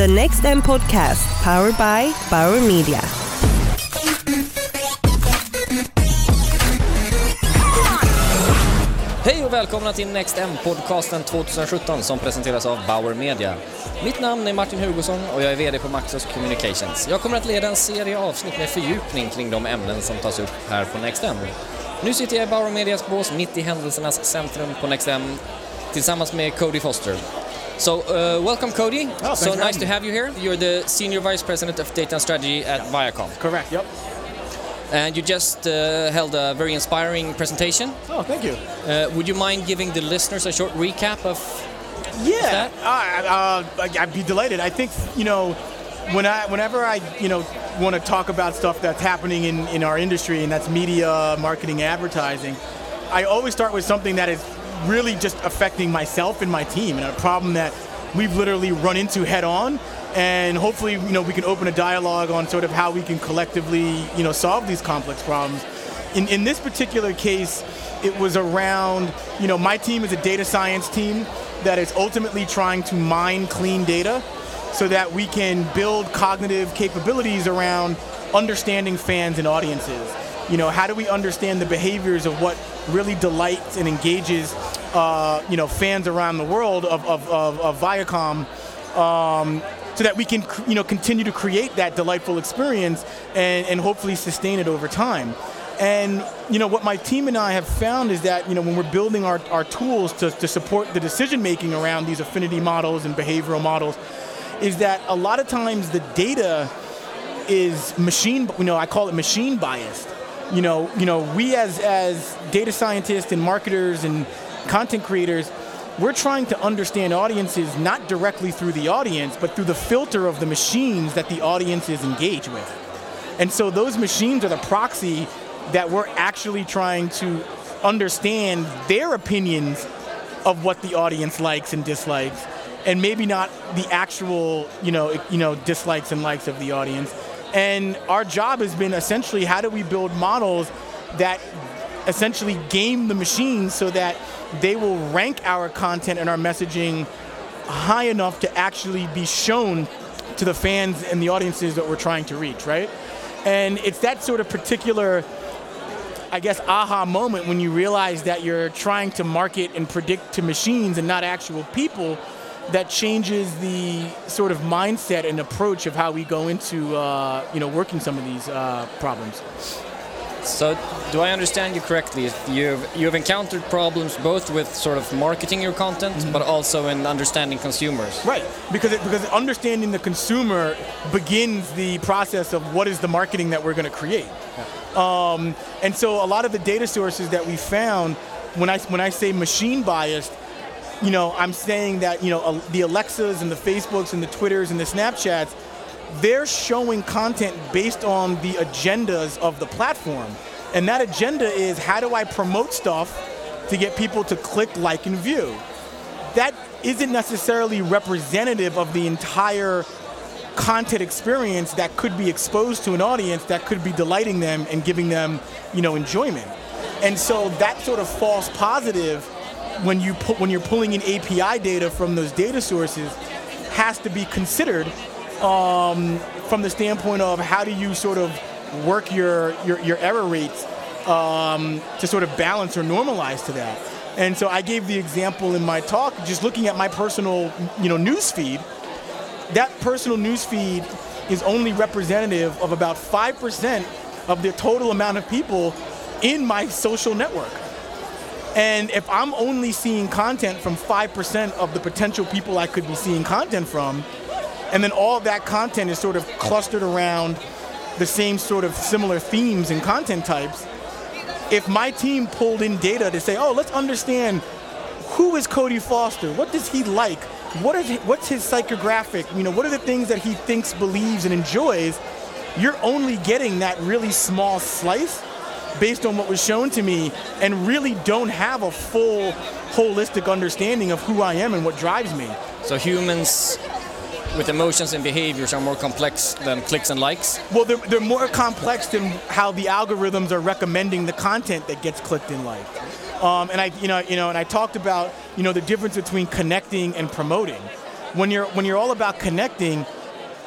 The Next M Podcast, powered by Bauer Media. Hej och välkomna till Next M-podcasten 2017 som presenteras av Bauer Media. Mitt namn är Martin Hugosson och jag är VD på Maxus Communications. Jag kommer att leda en serie avsnitt med fördjupning kring de ämnen som tas upp här på Next M. Nu sitter jag i Bauer Medias bås mitt i händelsernas centrum på Next M tillsammans med Cody Foster. So, uh, welcome Kodi. Oh, so nice to have you here. You're the Senior Vice President of Data and Strategy at Viacom. Correct. Yep. And you just uh, held a very inspiring presentation. Oh, thank you. Uh, would you mind giving the listeners a short recap of Yeah, that? uh, uh, I'd be delighted. I think you know, when I, whenever I, you know, want to talk about stuff that's happening in, in our industry, and that's media, marketing, advertising, I always start with something that is really just affecting myself and my team, and a problem that we've literally run into head on. And hopefully, you know, we can open a dialogue on sort of how we can collectively, you know, solve these complex problems. In, in this particular case, it was around, you know, my team is a data science team that is ultimately trying to mine clean data so that we can build cognitive capabilities around understanding fans and audiences. You know, how do we understand the behaviors of what really delights and engages, uh, you know, fans around the world of, of, of, of Viacom um, so that we can you know continue to create that delightful experience and, and hopefully sustain it over time. And you know what my team and I have found is that you know when we're building our, our tools to, to support the decision making around these affinity models and behavioral models, is that a lot of times the data is machine you know I call it machine biased. You know you know we as as data scientists and marketers and content creators we're trying to understand audiences not directly through the audience, but through the filter of the machines that the audiences engage with. And so those machines are the proxy that we're actually trying to understand their opinions of what the audience likes and dislikes, and maybe not the actual, you know, you know, dislikes and likes of the audience. And our job has been essentially how do we build models that essentially game the machines so that they will rank our content and our messaging high enough to actually be shown to the fans and the audiences that we're trying to reach, right? And it's that sort of particular, I guess, aha moment when you realize that you're trying to market and predict to machines and not actual people that changes the sort of mindset and approach of how we go into, uh, you know, working some of these uh, problems. So, do I understand you correctly? You've you've encountered problems both with sort of marketing your content, Mm-hmm. but also in understanding consumers. Right, because it, because understanding the consumer begins the process of what is the marketing that we're going to create. Um, and so a lot of the data sources that we found, when I when I say machine biased, you know, I'm saying that you know uh, the Alexas and the Facebooks and the Twitters and the Snapchats, they're showing content based on the agendas of the platform, and that agenda is how do I promote stuff to get people to click, like, and view? That isn't necessarily representative of the entire content experience that could be exposed to an audience that could be delighting them and giving them you know enjoyment. And so that sort of false positive when you put when you're pulling in api data from those data sources has to be considered um, from the standpoint of how do you sort of work your your, your error rates um, to sort of balance or normalize to that. And so I gave the example in my talk, just looking at my personal, you know, news feed. That personal news feed is only representative of about five percent of the total amount of people in my social network. And if I'm only seeing content from 5% of the potential people I could be seeing content from, and then all of that content is sort of clustered around the same sort of similar themes and content types, if my team pulled in data to say, oh, let's understand who is Kodi Foster? What does he like? What is what's his psychographic? You know, what are the things that he thinks, believes, and enjoys? You're only getting that really small slice based on what was shown to me and really don't have a full holistic understanding of who I am and what drives me. So humans with emotions and behaviors are more complex than clicks and likes. Well, they're, they're more complex than how the algorithms are recommending the content that gets clicked and liked. Um, and I, you know, you know, and I talked about, you know, the difference between connecting and promoting. when you're when you're all about connecting,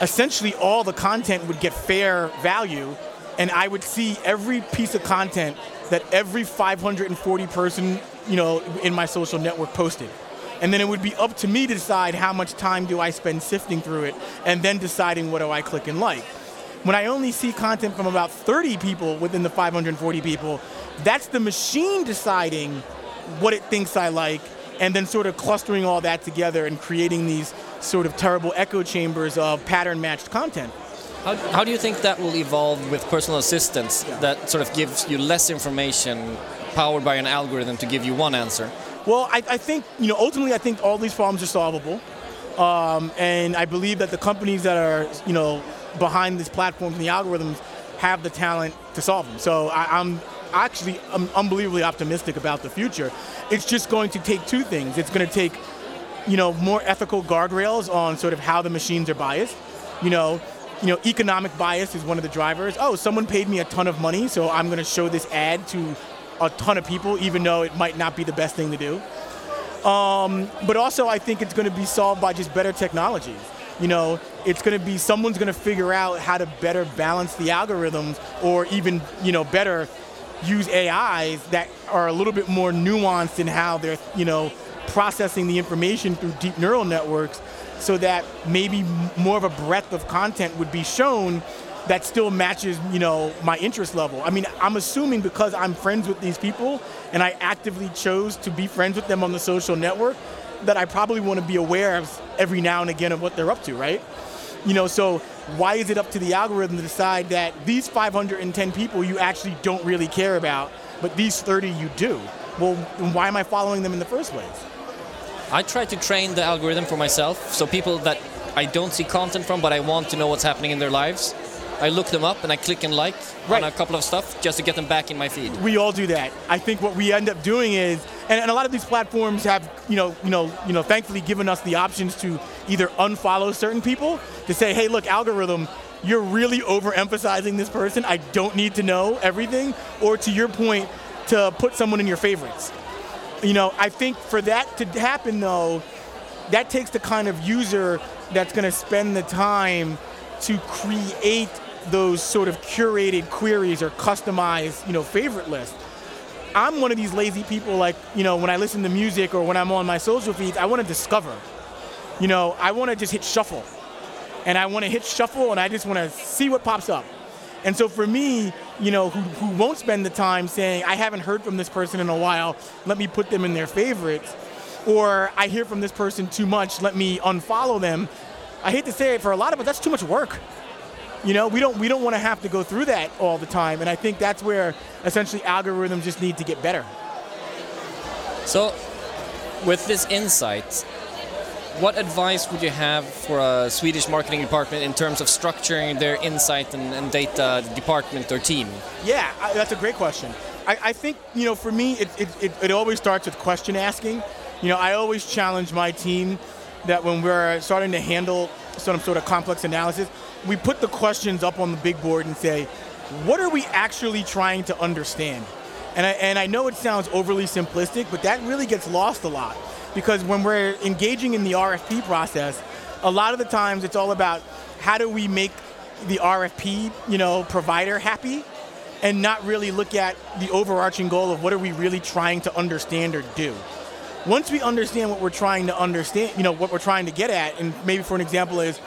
essentially all the content would get fair value, and I would see every piece of content that every 540 person, you know, in my social network posted. And then it would be up to me to decide how much time do I spend sifting through it and then deciding what do I click and like. When I only see content from about 30 people within the 540 people, that's the machine deciding what it thinks I like and then sort of clustering all that together and creating these sort of terrible echo chambers of pattern matched content. How, how do you think that will evolve with personal assistants that sort of gives you less information powered by an algorithm to give you one answer? Well, I, I think, you know, ultimately I think all these problems are solvable. Um, and I believe that the companies that are, you know, behind these platforms and the algorithms have the talent to solve them. So I, am actually I'm unbelievably optimistic about the future. It's just going to take two things. It's going to take, you know, more ethical guardrails on sort of how the machines are biased. You know, you know, economic bias is one of the drivers. Oh, someone paid me a ton of money, so I'm going to show this ad to a ton of people, even though it might not be the best thing to do. Um, but also, I think it's going to be solved by just better technologies. You know, it's going to be someone's going to figure out how to better balance the algorithms, or even you know better use AIs that are a little bit more nuanced in how they're you know processing the information through deep neural networks so that maybe more of a breadth of content would be shown that still matches, you know, my interest level. I mean, I'm assuming because I'm friends with these people and I actively chose to be friends with them on the social network that I probably want to be aware of every now and again of what they're up to, right? You know, so why is it up to the algorithm to decide that these 510 people you actually don't really care about, but these 30 you do? Well, why am I following them in the first place? I try to train the algorithm for myself, so people that I don't see content from, but I want to know what's happening in their lives. I look them up and I click and like right. on a couple of stuff just to get them back in my feed. We all do that. I think what we end up doing is, and, and, a lot of these platforms have, you know, you know, you know, thankfully given us the options to either unfollow certain people to say, hey, look, algorithm, you're really overemphasizing this person. I don't need to know everything, or to your point, to put someone in your favorites. You know, I think for that to happen though, that takes the kind of user that's going to spend the time to create those sort of curated queries or customized, you know, favorite lists. I'm one of these lazy people like, you know, when I listen to music or when I'm on my social feeds, I want to discover. You know, I want to just hit shuffle. And I want to hit shuffle and I just want to see what pops up. And so for me, you know, who, who won't spend the time saying, I haven't heard from this person in a while, let me put them in their favorites, or I hear from this person too much, let me unfollow them. I hate to say it, for a lot of us, that's too much work. You know, we don't we don't want to have to go through that all the time, and I think that's where essentially algorithms just need to get better. So, with this insight, what advice would you have for a Swedish marketing department in terms of structuring their insight and, and data department or team? Yeah, I, that's a great question. I, I, think, you know, for me, it, it, it, it always starts with question asking. You know, I always challenge my team that when we're starting to handle some sort of complex analysis, we put the questions up on the big board and say, what are we actually trying to understand? And I, and I know it sounds overly simplistic, but that really gets lost a lot because when we're engaging in the RFP process, a lot of the times it's all about how do we make the RFP, you know, provider happy and not really look at the overarching goal of what are we really trying to understand or do. Once we understand what we're trying to understand, you know, what we're trying to get at, and maybe for an example is,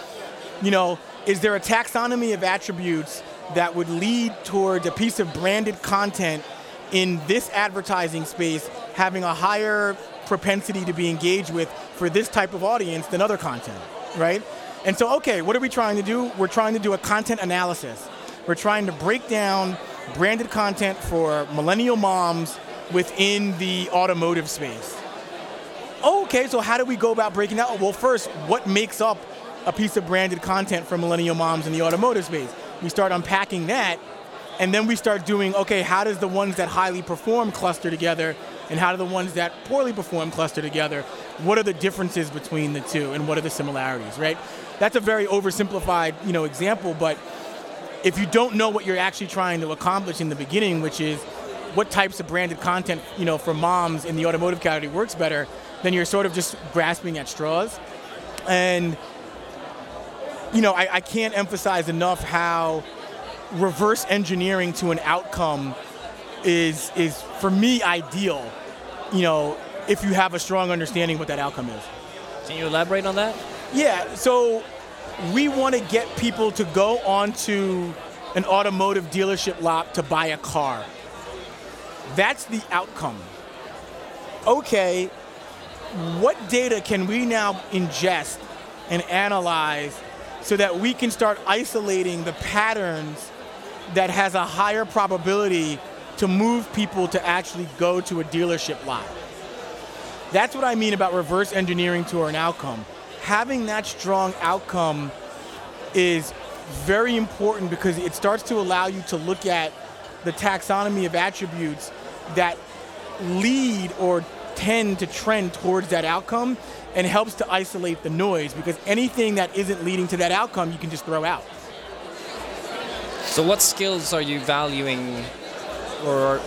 you know, is there a taxonomy of attributes that would lead towards a piece of branded content in this advertising space having a higher propensity to be engaged with for this type of audience than other content, right? And so, okay, what are we trying to do? We're trying to do a content analysis. We're trying to break down branded content for millennial moms within the automotive space. Okay, so how do we go about breaking that? Well, first, what makes up a piece of branded content for millennial moms in the automotive space? We start unpacking that, and then we start doing, okay, how does the ones that highly perform cluster together and how do the ones that poorly perform cluster together? What are the differences between the two and what are the similarities, right? That's a very oversimplified, you know, example, but if you don't know what you're actually trying to accomplish in the beginning, which is what types of branded content, you know, for moms in the automotive category works better, then you're sort of just grasping at straws. And you know, I, I can't emphasize enough how reverse engineering to an outcome is is for me ideal. You know, if you have a strong understanding what that outcome is. Can you elaborate on that? Yeah, so we want to get people to go onto an automotive dealership lot to buy a car. That's the outcome. Okay, what data can we now ingest and analyze so that we can start isolating the patterns that has a higher probability to move people to actually go to a dealership lot? That's what I mean about reverse engineering to an outcome. Having that strong outcome is very important because it starts to allow you to look at the taxonomy of attributes that lead or tend to trend towards that outcome and helps to isolate the noise because anything that isn't leading to that outcome you can just throw out. So, what skills are you valuing or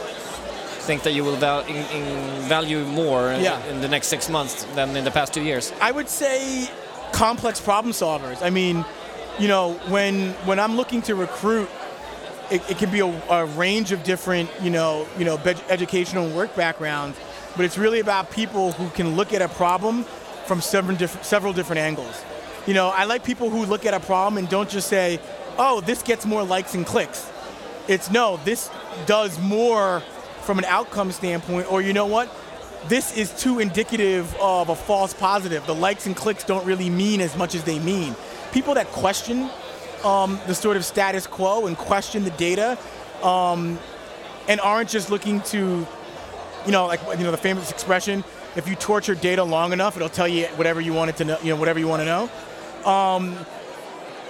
think that you will val- in, in value more in, Yeah. in the next six months than in the past two years? I would say complex problem solvers. I mean, you know, when when I'm looking to recruit, it, it can be a, a range of different, you know, you know, educational and work backgrounds, but it's really about people who can look at a problem from several different several different angles. You know, I like people who look at a problem and don't just say, "Oh, this gets more likes and clicks." It's no, this does more from an outcome standpoint, or you know what? This is too indicative of a false positive. The likes and clicks don't really mean as much as they mean. People that question um, the sort of status quo and question the data um, and aren't just looking to, you know, like you know the famous expression, if you torture data long enough, it'll tell you whatever you want it to know, you know, whatever you want to know. Um,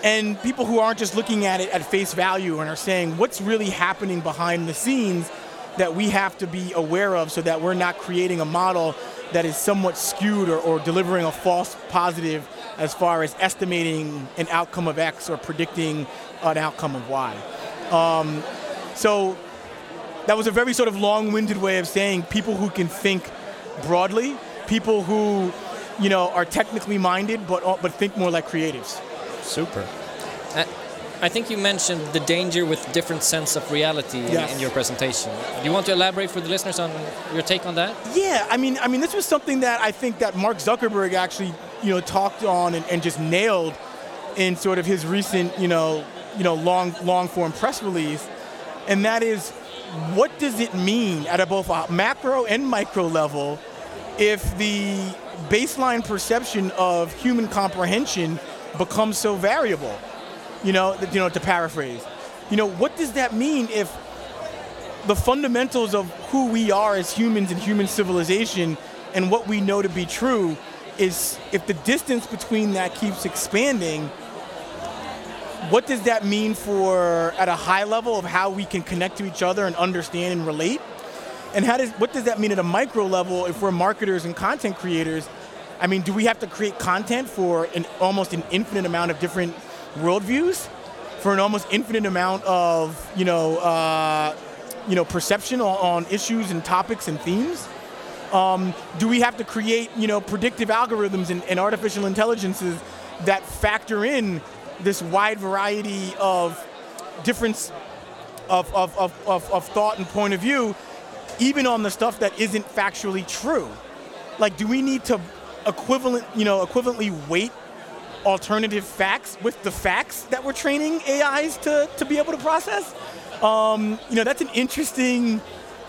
and people who aren't just looking at it at face value and are saying what's really happening behind the scenes that we have to be aware of so that we're not creating a model that is somewhat skewed or, or delivering a false positive as far as estimating an outcome of X or predicting an outcome of Y. Um, so that was a very sort of long-winded way of saying people who can think broadly, people who, you know, are technically minded but but think more like creatives. Super. Uh, I think you mentioned the danger with different sense of reality in, Yes. in your presentation. Do you want to elaborate for the listeners on your take on that? Yeah, I mean, I mean, this was something that I think that Mark Zuckerberg actually, you know, talked on and, and just nailed in sort of his recent, you know, you know, long long form press release, and that is, what does it mean at a both a macro and micro level, if the baseline perception of human comprehension becomes so variable? You know, you know, to paraphrase, you know, what does that mean if the fundamentals of who we are as humans and human civilization and what we know to be true is if the distance between that keeps expanding, what does that mean for at a high level of how we can connect to each other and understand and relate? And how does what does that mean at a micro level if we're marketers and content creators? I mean, do we have to create content for an almost an infinite amount of different worldviews, for an almost infinite amount of you know uh, you know perception on, on issues and topics and themes? Um, do we have to create you know predictive algorithms and, and artificial intelligences that factor in this wide variety of difference of, of, of, of, of thought and point of view, even on the stuff that isn't factually true? Like, do we need to equivalent, you know, equivalently weight alternative facts with the facts that we're training AIs to, to be able to process? Um, you know, that's an interesting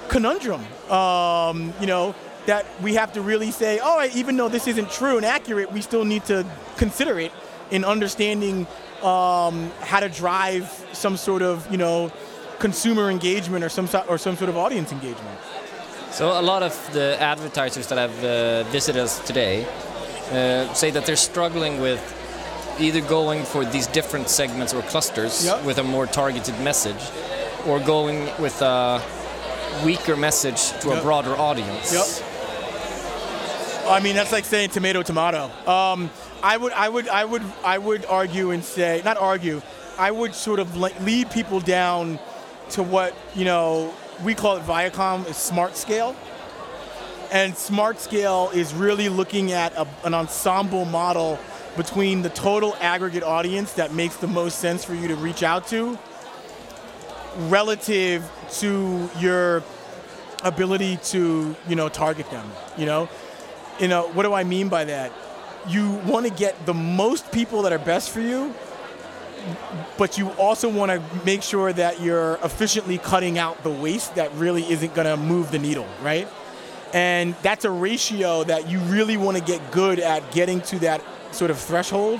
conundrum. Um, you know, that we have to really say, all right, even though this isn't true and accurate, we still need to consider it in understanding um, how to drive some sort of, you know, consumer engagement or some so- or some sort of audience engagement. So a lot of the advertisers that have uh, visited us today uh, say that they're struggling with either going for these different segments or clusters Yep. with a more targeted message, or going with a weaker message to a broader audience. Yep. I mean, that's like saying tomato, tomato. Um, I would, I would, I would, I would argue and say, not argue, I would sort of lead people down to what you know we call it Viacom is smart scale, and smart scale is really looking at a, an ensemble model between the total aggregate audience that makes the most sense for you to reach out to relative to your ability to, you know, target them, you know? You know, what do I mean by that? You want to get the most people that are best for you, but you also want to make sure that you're efficiently cutting out the waste that really isn't going to move the needle, right? And that's a ratio that you really want to get good at getting to that sort of threshold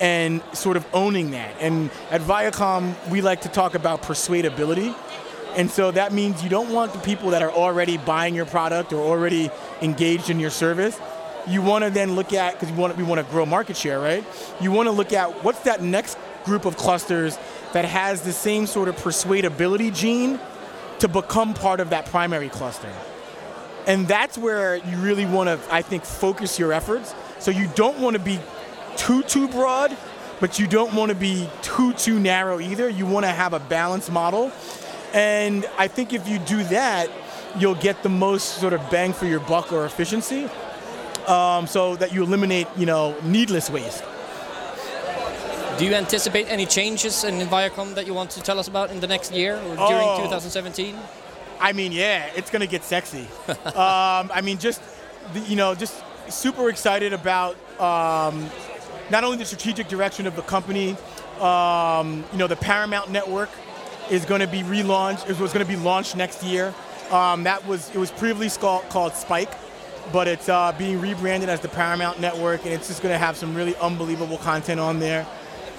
and sort of owning that. And at Viacom, we like to talk about persuadability. And so that means you don't want the people that are already buying your product or already engaged in your service. You want to then look at, because we want, to grow market share, right? You want to look at what's that next group of clusters that has the same sort of persuadability gene to become part of that primary cluster. And that's where you really want to, I think, focus your efforts. So you don't want to be too, too broad, but you don't want to be too, too narrow either. You want to have a balanced model. And I think if you do that, you'll get the most sort of bang for your buck or efficiency um, so that you eliminate, you know, needless waste. Do you anticipate any changes in Viacom that you want to tell us about in the next year or during Oh. 2017? I mean, yeah, it's gonna get sexy. um, I mean, just you know, just super excited about um, not only the strategic direction of the company. Um, you know, the Paramount Network is going to be relaunched. It was going to be launched next year. Um, that was it was previously called, called Spike, but it's uh, being rebranded as the Paramount Network, and it's just going to have some really unbelievable content on there.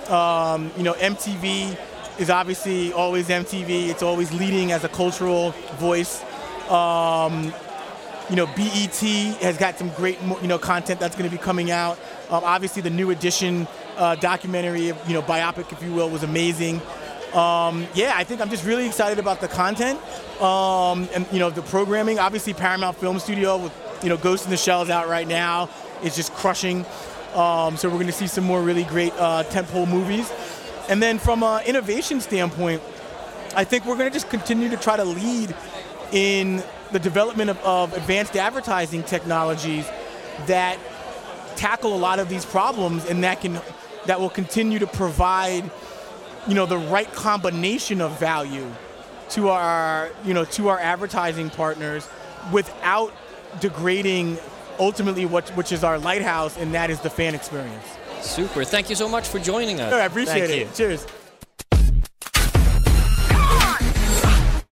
Um, you know, MTV is obviously always MTV. It's always leading as a cultural voice. Um, you know, BET has got some great, you know, content that's going to be coming out. Um, obviously, the new edition uh, documentary, you know, biopic, if you will, was amazing. Um, yeah, I think I'm just really excited about the content um, and you know the programming. Obviously, Paramount Film Studio with you know Ghost in the Shell is out right now. It's just crushing. Um, so we're going to see some more really great uh, tentpole movies. And then from an innovation standpoint, I think we're going to just continue to try to lead in the development of, of advanced advertising technologies that tackle a lot of these problems and that can that will continue to provide you know the right combination of value to our you know to our advertising partners without degrading ultimately what which is our lighthouse and that is the fan experience. Super. Thank you so much for joining us. I appreciate Thank it. you. Cheers.